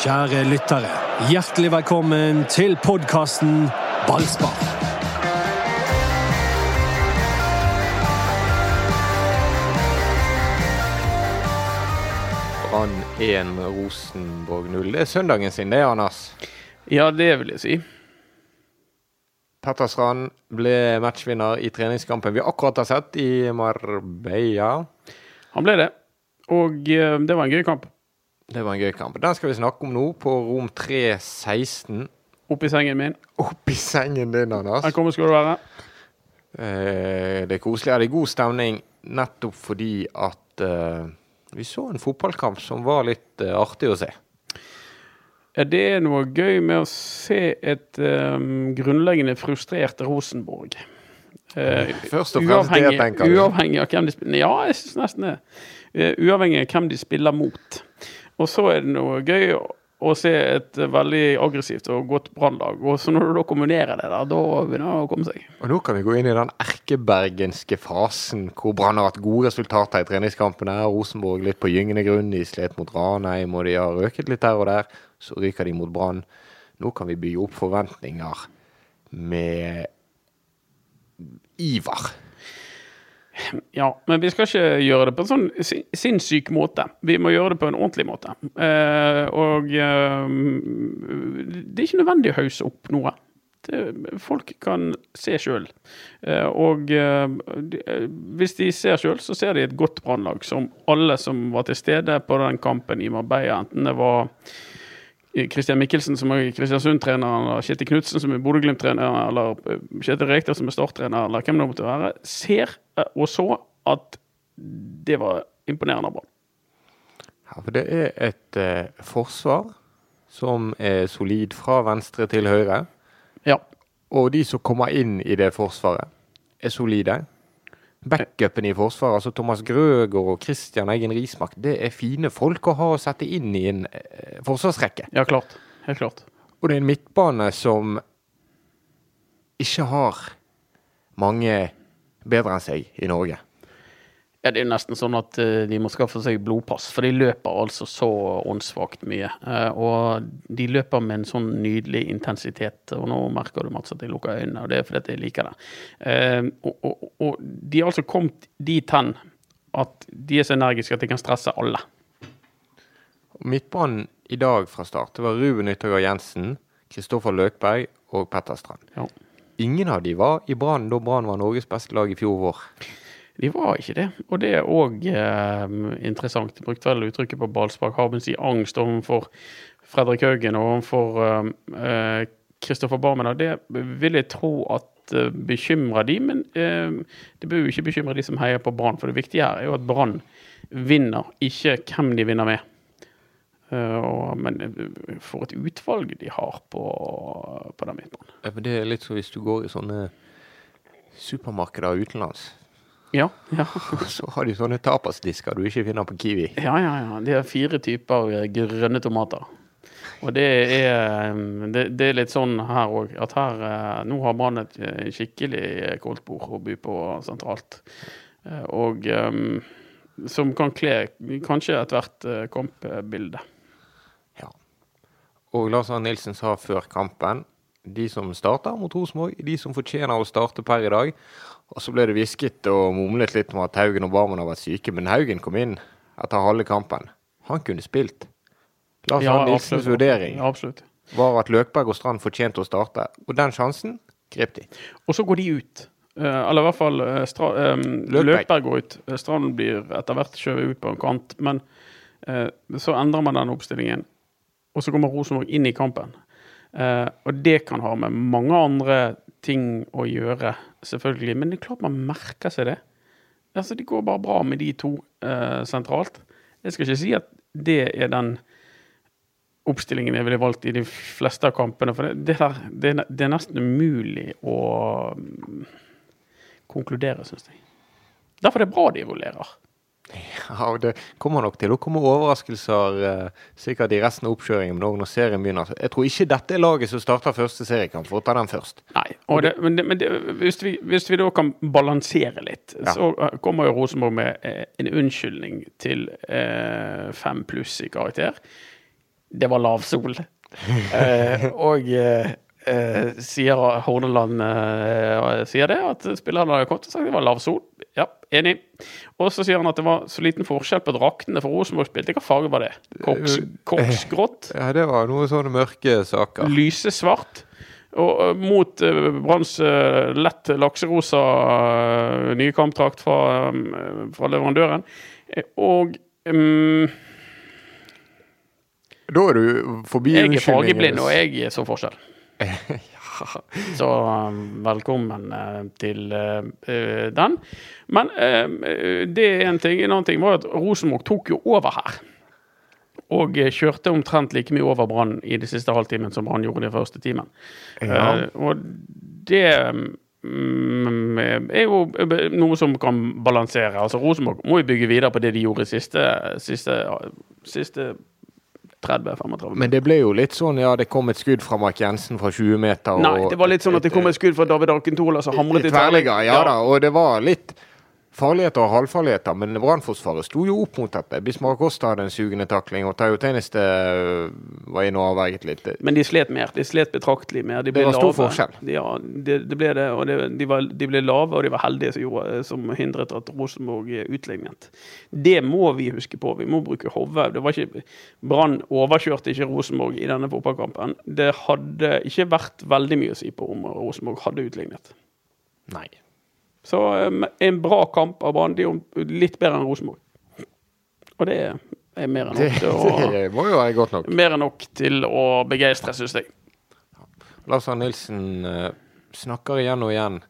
Kjære lyttere, hjertelig velkommen til podkasten Ballspar. Brann 1, Rosenborg 0. Det er søndagen sin, det, Anders. Ja, det vil jeg si. Petter Strand ble matchvinner i treningskampen vi akkurat har sett i Marbella. Han ble det. Og eh, det var en gøy kamp. Det var en gøy kamp. Den skal vi snakke om nå, på rom 316. Oppi sengen min. Oppi sengen din, Anders. Velkommen skal du være. Eh, det er koselig. Det er god stemning nettopp fordi at eh, vi så en fotballkamp som var litt eh, artig å se. Ja, det er noe gøy med å se et um, grunnleggende frustrert Rosenborg. Uh, Først og fremst det, tenker du. uavhengig av hvem de spiller Ja, jeg syns nesten det. Uh, uavhengig av hvem de spiller mot. Og så er det noe gøy å, se et veldig aggressivt og godt brannlag. Og så når du da kombinerer det der, da begynner det å komme seg. Og nå kan vi gå inn i den erkebergenske fasen hvor Brann har hatt gode resultater i treningskampene. Rosenborg litt på gyngende grunn. De slet mot Ranheim, og de har røket litt her og der. Så ryker de mot Brann. Nå kan vi bygge opp forventninger med iver. Ja, men vi skal ikke gjøre det på en sånn sinnssyk måte. Vi må gjøre det på en ordentlig måte. Eh, og eh, det er ikke nødvendig å hausse opp noe. Det, folk kan se sjøl. Eh, og eh, de, eh, hvis de ser sjøl, så ser de et godt brannlag som alle som var til stede på den kampen i Marbella, enten det var Christian Mikkelsen som er Kristiansund-trener, eller Kjetil Knutsen som er Bodø-Glimt-trener, eller eh, Kjetil Rekdal som er Start-trener, eller hvem det måtte være, ser eh, og så at det var imponerende bra. Ja, for det er et eh, forsvar som er solid fra venstre til høyre. Ja. Og de som kommer inn i det forsvaret, er solide. Backupen i forsvaret, altså Thomas Grøgaard og Christian Eggen Rismark, det er fine folk å ha å sette inn i en eh, forsvarsrekke. Ja, klart. Helt klart. Og det er en midtbane som ikke har mange bedre enn seg i Norge. Ja, Det er jo nesten sånn at eh, de må skaffe seg blodpass, for de løper altså så åndssvakt mye. Eh, og de løper med en sånn nydelig intensitet, og nå merker du Mats at jeg lukker øynene, og det er fordi jeg liker det. Eh, og, og, og de har altså kommet dit hen at de er så energiske at de kan stresse alle. Midtbanen i dag fra start det var Ruben Yttergård Jensen, Kristoffer Løkberg og Petter Strand. Ja. Ingen av de var i Brann da Brann var Norges beste lag i fjor vår. De var ikke det, og det er òg eh, interessant. Jeg brukte vel uttrykket på ballspark. Harbens i angst overfor Fredrik Haugen og overfor Kristoffer Barmen. Og det vil jeg tro at eh, bekymrer de, men eh, det bør jo ikke bekymre de som heier på Brann. For det viktige her er jo at Brann vinner, ikke hvem de vinner med. Eh, og, men eh, for et utvalg de har på, på den midtbanen. Ja, Det er litt som hvis du går i sånne supermarkeder utenlands. Ja, ja. Så har de sånne tapasdisker du ikke finner på Kiwi. Ja, ja, ja. De har fire typer eh, grønne tomater. Og det er, eh, det, det er litt sånn her òg, at her eh, Nå har Brann et skikkelig koldtbord å by på sentralt. Og som kan kle kanskje ethvert kampbilde. Ja. Og Lars Arne Nilsen sa før kampen de som starter mot Rosenborg, de som fortjener å starte per i dag. Og så ble det hvisket og mumlet litt om at Haugen og Barmen har vært syke, men Haugen kom inn etter halve kampen. Han kunne spilt. Lars Ja, Arne Nilsens vurdering Ja, absolutt. var at Løkberg og Strand fortjente å starte, og den sjansen grep de. Og så går de ut. Eh, eller i hvert fall eh, Stra eh, Løkberg. Løkberg går ut. Strand blir etter hvert skjøvet ut på en kant. Men så endrer man den oppstillingen, og så kommer Rosenborg inn i kampen. Og det kan ha med mange andre ting å gjøre, selvfølgelig. Men det er klart man merker seg det. Altså, Det går bare bra med de to eh, sentralt. Jeg skal ikke si at det er den oppstillingen jeg ville valgt i de fleste av kampene. For det, det, der, det, det er nesten umulig å mm, konkludere, syns jeg. Derfor er det bra de rullerer. Ja, og Det kommer nok til å komme overraskelser eh, sikkert i resten av oppkjøringen også når serien begynner. Jeg tror ikke dette er laget som starter første seriekamp, for å ta den først. Nei, det, men, det, men det, hvis, vi, hvis vi da kan balansere litt, Ja. så eh, kommer jo Rosenborg med eh, en unnskyldning til eh, fem pluss i karakter. det var lav sol. Eh, og eh, eh, sier Horneland eh, sier det, at spillerne hadde kommet og sagt det var lav sol. Ja, enig. Og så sier han at det var så liten forskjell på draktene for Rosenborg spilte. Hva farge var det? Koks, koksgrått? Ja, det var noen sånne mørke saker. Lysesvart. Og eh, mot uh, Branns eh, lett lakserosa eh, nye kampdrakt fra, eh, fra leverandøren. Eh, Og um, Da er du forbi jeg er fargeblind, og jeg så forskjell. Så velkommen eh, til eh, eh, den. Men eh, det er en ting. En annen ting var at Rosenborg tok jo over her. Og eh, kjørte omtrent like mye over Brann i de siste halvtimen som Brann gjorde den første timen. Ja. Uh, og det mm, er jo noe som kan balansere. Altså Rosenborg må jo bygge videre på det de gjorde siste, siste, siste 30-35 Men det ble jo litt sånn, ja, det kom et skudd fra Mark Jensen fra 20 meter. Nei, og det var litt sånn at det kom et skudd fra David Arkentola som hamret i Tverrligger, ja, da. Og det var litt farligheter og halvfarligheter, men Brannforsvaret sto jo opp mot dette. Bismar Costa hadde en sugende takling, og Tayo teniste var inne og avverget litt. Men de slet mer. De slet betraktelig mer. De Det var stor lave. forskjell. Ja, det, de ble det. Og det, de, var, de ble lave, og de var heldige som, gjorde, som hindret at Rosenborg utlignet. Det må vi huske på. Vi må bruke hodet. Det var ikke Brann overkjørte ikke Rosenborg i denne fotballkampen. Det hadde ikke vært veldig mye å si på om Rosenborg hadde utlignet. Nei. Så um, en bra kamp av Brann. Litt bedre enn Rosenborg. Og det er mer enn nok å, det godt nok. mer enn nok til å begeistre, syns jeg. Lars Arne Nilsen eh, snakker igjen og igjen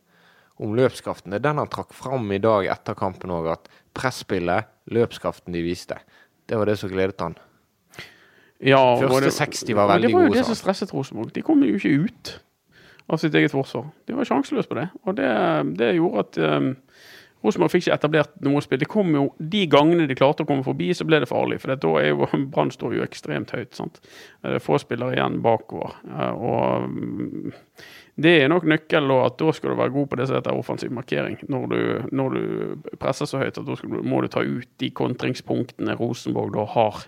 om løpskraften. Det er den han trakk fram i dag etter kampen òg, at presspillet, løpskraften de viste, det var det som gledet han. Ja, Første det- 60 var veldig gode. Det var jo gode, det som stresset Rosenborg. De kom jo ikke ut av sitt eget forsvar. De var sjanseløse på det. Og det, det gjorde at um, Rosenborg fikk ikke etablert noe spill. Det kom jo, De gangene de klarte å komme forbi, så ble det farlig. For da er jo Brann står jo ekstremt høyt. sant? Er få spillere igjen bakover. Eh, Og det er nok nøkkelen, at da skal du være god på det som heter offensiv markering. Når du, når du presser så høyt at da du, må du ta ut de kontringspunktene Rosenborg da har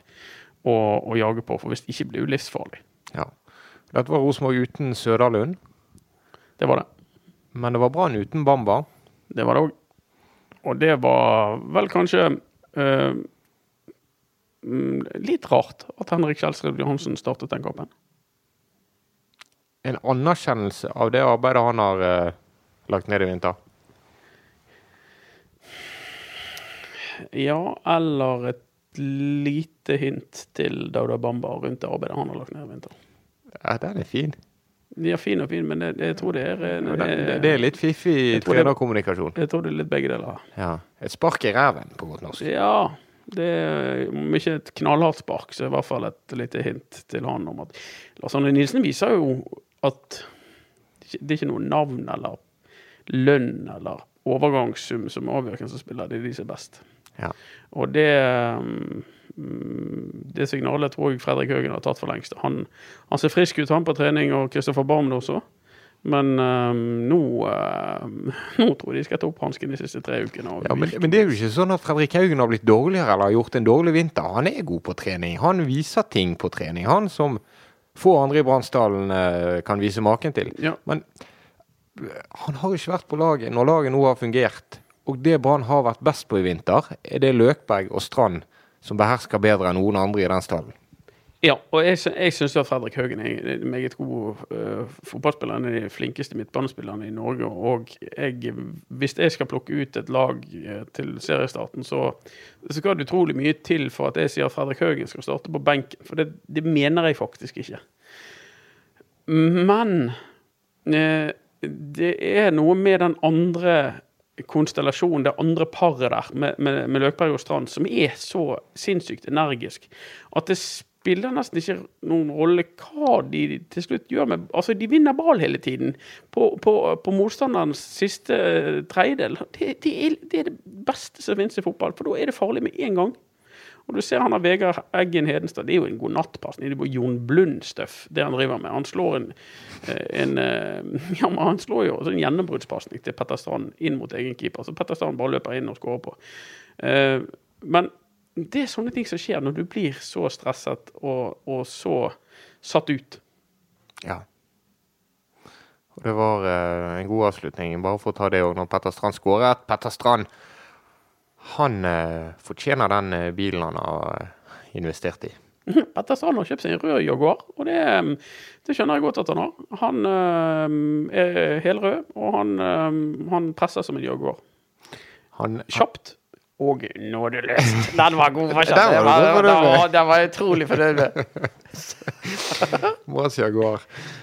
å, å jage på. For hvis det ikke blir det livsfarlig. Ja. Dette var Rosenborg uten Søderlund, Det var det. men det var Brann uten Bamba. Det var det òg. Og det var vel kanskje mm, litt rart at Henrik Kjelsrud Johansen startet den kampen. En anerkjennelse av det arbeidet han har uh, lagt ned i vinter. Ja, eller et lite hint til Dauda Bamba rundt det arbeidet han har lagt ned i vinter. Ja, den er fin. Er fine og fin, men det, jeg tror det er eh, Det, det, det, er litt fiffig Jeg trenerkommunikasjon. Jeg tror det er litt begge deler. Ja. Et spark i ræven, på godt norsk. Ja, det er om ikke et knallhardt spark, så i hvert fall et lite hint til han om at Lars Arne Nilsen viser jo at det er ikke noe navn eller lønn eller overgangssum som avgjør hvem som spiller. Det er de som er best. Ja. Og det mm, Det signalet tror jeg Fredrik Haugen har tatt for lengst. Han, han ser frisk ut, han på trening, og Kristoffer Barmen også. Men øh, nå, øh, nå tror jeg de skal ta opp hansken de siste tre ukene. Ja, men, men det er jo ikke sånn at Fredrik Haugen har blitt dårligere eller har gjort en dårlig vinter. Han er god på trening. Han viser ting på trening. Han som få andre i Bransdalen øh, kan vise maken til. Ja. Men eh, han har jo ikke vært på laget når laget nå har fungert. Og det Brann har vært best på i vinter, er det Løkberg og Strand som behersker bedre enn noen andre i den stallen. Ja, og jeg, jeg syns Fredrik Haugen er en meget god uh, fotballspiller. En av de flinkeste midtbanespillerne i Norge. Og jeg, hvis jeg skal plukke ut et lag eh, til seriestarten, så så skal det utrolig mye til for at jeg sier at Fredrik Haugen skal starte på benken. For det, det mener jeg faktisk ikke. Men uh, det er noe med den andre konstellasjonen, det andre paret der, med, med, med Løkberg og Strand, som er så sinnssykt energisk at det spiller nesten ikke noen rolle hva de til slutt gjør med Altså, de vinner ball hele tiden på, på, på motstanderens siste eh, tredjedel. Det, det, det er det beste som finnes i fotball, for da er det farlig med en gang. Og du ser han har Vegard Eggen Hedenstad. Det er jo en godnattpasning. Det er jo Jon Blund-stuff, det han driver med. Han slår en, eh, en eh, Ja, men han slår jo en gjennombruddspasning til Petter Strand inn mot egen keeper. Så Petter Strand bare løper inn og skårer på. Eh, Men det er sånne ting som skjer når du blir så stresset og, og så satt ut. Ja. Og det var en god avslutning, bare for å ta det òg, når Petter Strand skåret. Petter Strand, han eh, fortjener den eh, bilen han har eh, investert i. Petter Strand har kjøpt seg en rød Jaguar, og det, eh, det skjønner jeg godt at han har. Han eh, er helrød, og han, eh, han presser som en Jaguar. Han, Kjapt og nådeløst. Den var god, var Den var. Den var, den var utrolig fornøyd med. Moras Jaguar.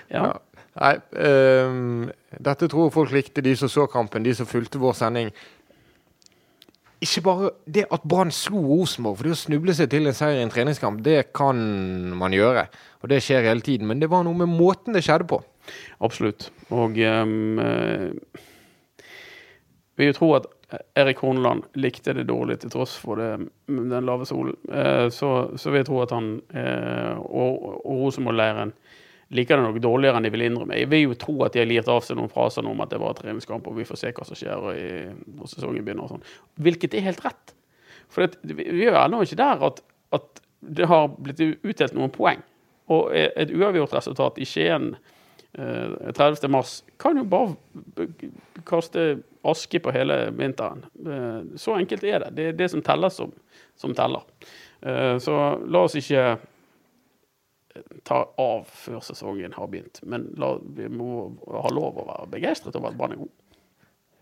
Ja. Ja. Nei, ehm, dette tror jeg folk likte, de som så kampen, de som fulgte vår sending. Ikke bare det at Brann slo Rosenborg, for det å snuble seg til en seier i en treningskamp, det kan man gjøre. Og det skjer hele tiden. Men det var noe med måten det skjedde på. Absolutt. Og um, vil jo tro at Erik Horneland likte det dårlig til tross for det, den lave solen. Eh, så, så vil jeg tro at han eh, og, og Rosenborg-leiren liker det nok dårligere enn de vil innrømme. Jeg vil jo tro at de har lirt av seg noen fraser om at det var treningskamp, og vi får se hva som skjer i, når sesongen begynner og sånn. Hvilket er helt rett. For det, vi er jo ennå ikke der at, at det har blitt utdelt noen poeng. Og et uavgjort resultat i Skien eh, 30. mars kan jo bare kaste aske på hele vinteren. Eh, så enkelt er det. Det er det som teller, som, som teller. Eh, så la oss ikke ta av før sesongen har begynt. Men la, vi må ha lov å være begeistret over at Brann er god.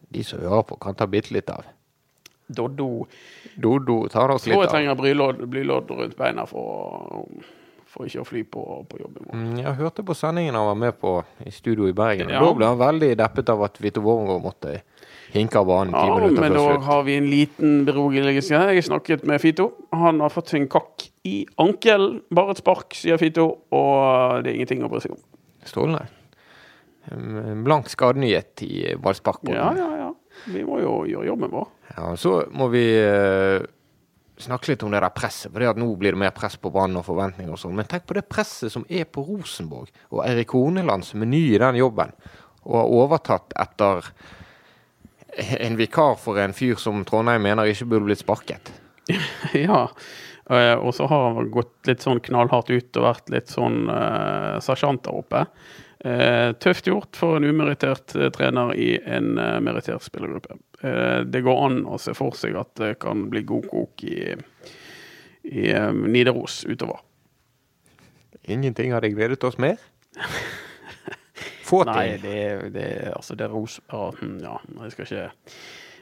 De som hører på, kan ta bitte litt av. Doddo Dodo tar oss tror litt jeg av. trenger blylodd, blylodd rundt beina for, å- for ikke å fly på, på jobb i morgen. Mm, Jeg hørte på sendingen han var med på i studio i Bergen. og Ja. Da ble han veldig deppet av at Vito Wormgård måtte hinke av banen ti Ja, minutter men før da slutt. har vi en liten beroligelse. Jeg har snakket med Fito. Han har fått en kakk i ankelen. Bare et spark, sier Fito, og det er ingenting å bry seg om. Strålende. En blank skadenyhet i ballsparkbollen. Ja, ja, ja. Vi må jo gjøre jobben vår. Ja, så må vi eh, snakke litt om det der presset. For det at nå blir det mer press på Brann og forventninger og sånn. Men tenk på det presset som er på Rosenborg, og Eirik Horneland som er ny i den jobben, og har overtatt etter en vikar for en fyr som Trondheim mener ikke burde blitt sparket. ja. Eh, Og så har han gått litt sånn knallhardt ut og vært litt sånn uh, sersjant der oppe. Uh, tøft gjort for en umerittert trener i en uh, merittert spillergruppe. Eh, det går an å se for seg at det kan bli god kok i, i eh, Nidaros utover. Ingenting hadde gledet oss mer. Få Nei, det, det altså det er Ros... Ja, jeg skal ikke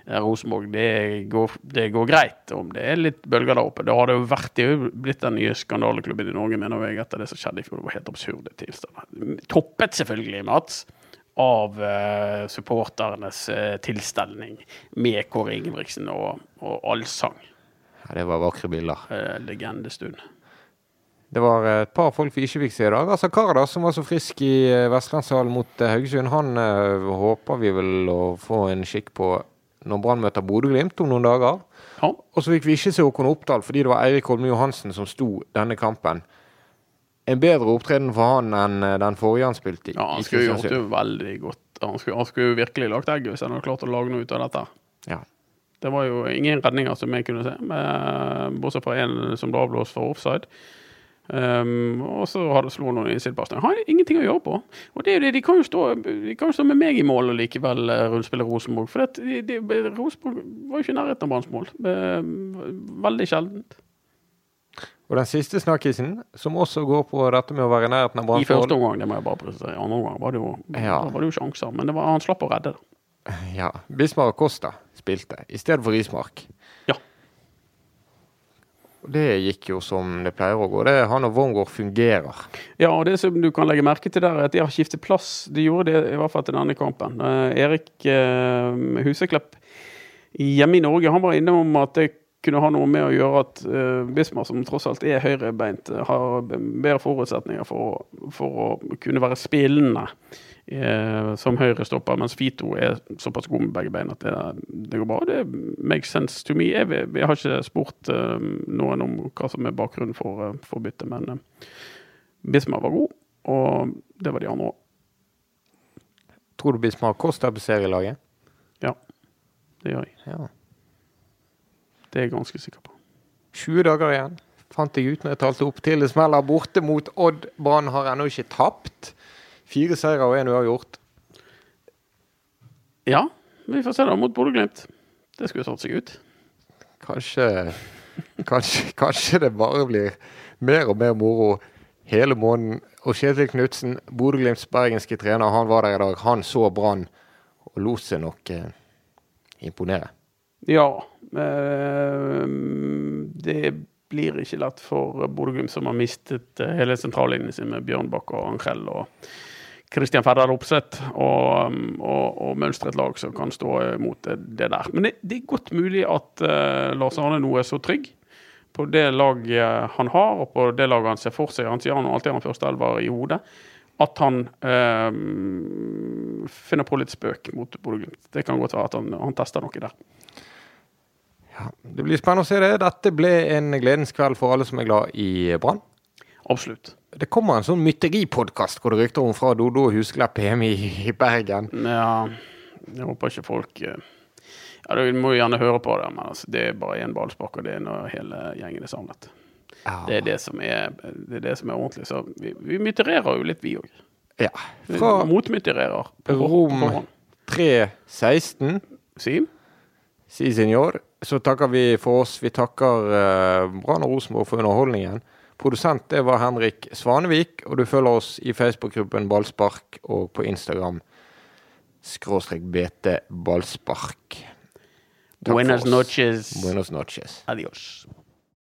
er Rosenborg, det går, det går greit om det er litt bølger der oppe. Det har det jo vært, det er jo blitt den nye skandaleklubben i Norge, mener jeg, etter det som skjedde i fjor. Det var helt absurde tilstander. Toppet selvfølgelig, Mats, av eh, supporternes eh, tilstelning med Kåre Ingebrigtsen og, og allsang. Ja, det var vakre bilder. Eh, legendestund. Det var et par folk vi ikke fikk se i dag. Altså Karadas, som var så frisk i Vestlandshallen mot Haugesund, han uh, håper vi vel å få en skikk på når Brann møter Bodø-Glimt om noen dager. Ja, Og så fikk vi ikke se Håkon Oppdal fordi det var Eirik Holme Johansen som sto denne kampen. En bedre opptreden for han enn eh, den forrige han spilte i. ja han skulle gjort det veldig godt. Han skulle, han skulle virkelig lagt egg hvis han hadde klart å lage noe ut av dette. Ja. Det var jo ingen redninger som jeg kunne se, med, bortsett fra en som ble avblåst for offside. Um, og så hadde slo noen innsidepasninger. Har ingenting å gjøre på. Og det er jo det, de kan jo stå, de kan jo stå med meg i mål og likevel uh, rundspille Rosenborg. For det, de, de, Rosenborg var jo ikke i nærheten av Branns mål. Eh, veldig sjeldent. Og den siste snakkisen, som også går på dette med å være i nærheten av I første omgang, det må jeg bare presisere. I andre omgang var det jo, Ja. var det jo sjanser. Men det var, han slapp å redde det. Ja. Bismar Costa spilte i stedet for Rismark. Ja. Det gikk jo som det pleier å gå. Det er han og Wormgård fungerer. Ja, og det som du kan legge merke til der, er at de har skiftet plass. De gjorde det i hvert fall til denne kampen. Eh, Erik eh, Huseklepp hjemme i Norge, han var innom at det kunne ha noe med å gjøre at uh, Bismar, som tross alt er høyrebeint, eh, har bedre forutsetninger for, å- for å kunne være spillende uh, som høyrestopper, mens Fito er såpass god med begge bein at det, det går bra. Det makes sense to me. Jeg, jeg har ikke spurt uh, noen om hva som er bakgrunnen for, uh, for byttet, men Bismar var god, og det var de andre òg. Tror du Bismar Costa på serielaget? Ja, det gjør jeg. Ja. Det er jeg ganske sikker på. 20 dager igjen. Fant jeg ut når jeg talte opp til det smeller borte mot Odd. Brann har ennå ikke tapt. Fire seire og én uavgjort. Ja, vi får se da mot Bodø-Glimt. Det skulle tatt seg ut. Kanskje, kanskje, kanskje det bare blir mer og mer moro hele måneden. Og Kjetil Knutsen, Bodø-Glimts bergenske trener, han var der i dag. Han så Brann og lot seg nok eh, imponere. Ja. Eh, det blir ikke lett for Bodø-Glimt, som har mistet eh, hele sentrallinjen sin med Bjørnbakk og Angell og Kristian Ferdal Opseth, og, og, og mønstre lag som kan stå imot det der. Men det, det, er godt mulig at uh, Lars Arne nå er så trygg på det laget han har, og på det laget han ser for seg. Han sier han alltid har en førsteelver i hodet. At han eh, finner på litt spøk mot Bodø-Glimt. Det kan godt være at han, han tester noe der. Ja, det blir spennende å se det. Dette ble en gledens kveld for alle som er glad i Brann. Absolutt. Det kommer en sånn mytteripodkast hvor det rykter om fra Dodo og Husklepp hjemme i, i Bergen. Ja, jeg håper ikke folk eh, Ja, Du må jo gjerne høre på det, men altså, det er bare én ballspark, og det er når hele gjengen er samlet. Ja. Det er det som er, det er, det som er ordentlig. Så vi, vi mytererer jo litt, vi òg. ja. Fra Motmytererer. Rom 3.16 Siv? Si senor. Så takker vi for oss. Vi takker uh, Brann og Rosenborg for underholdningen. Produsent det var Henrik Svanevik, og du følger oss i Facebook-gruppen Ballspark og på Instagram skråstrek BT Ballspark. Buenas noches. Buenas noches. Adios.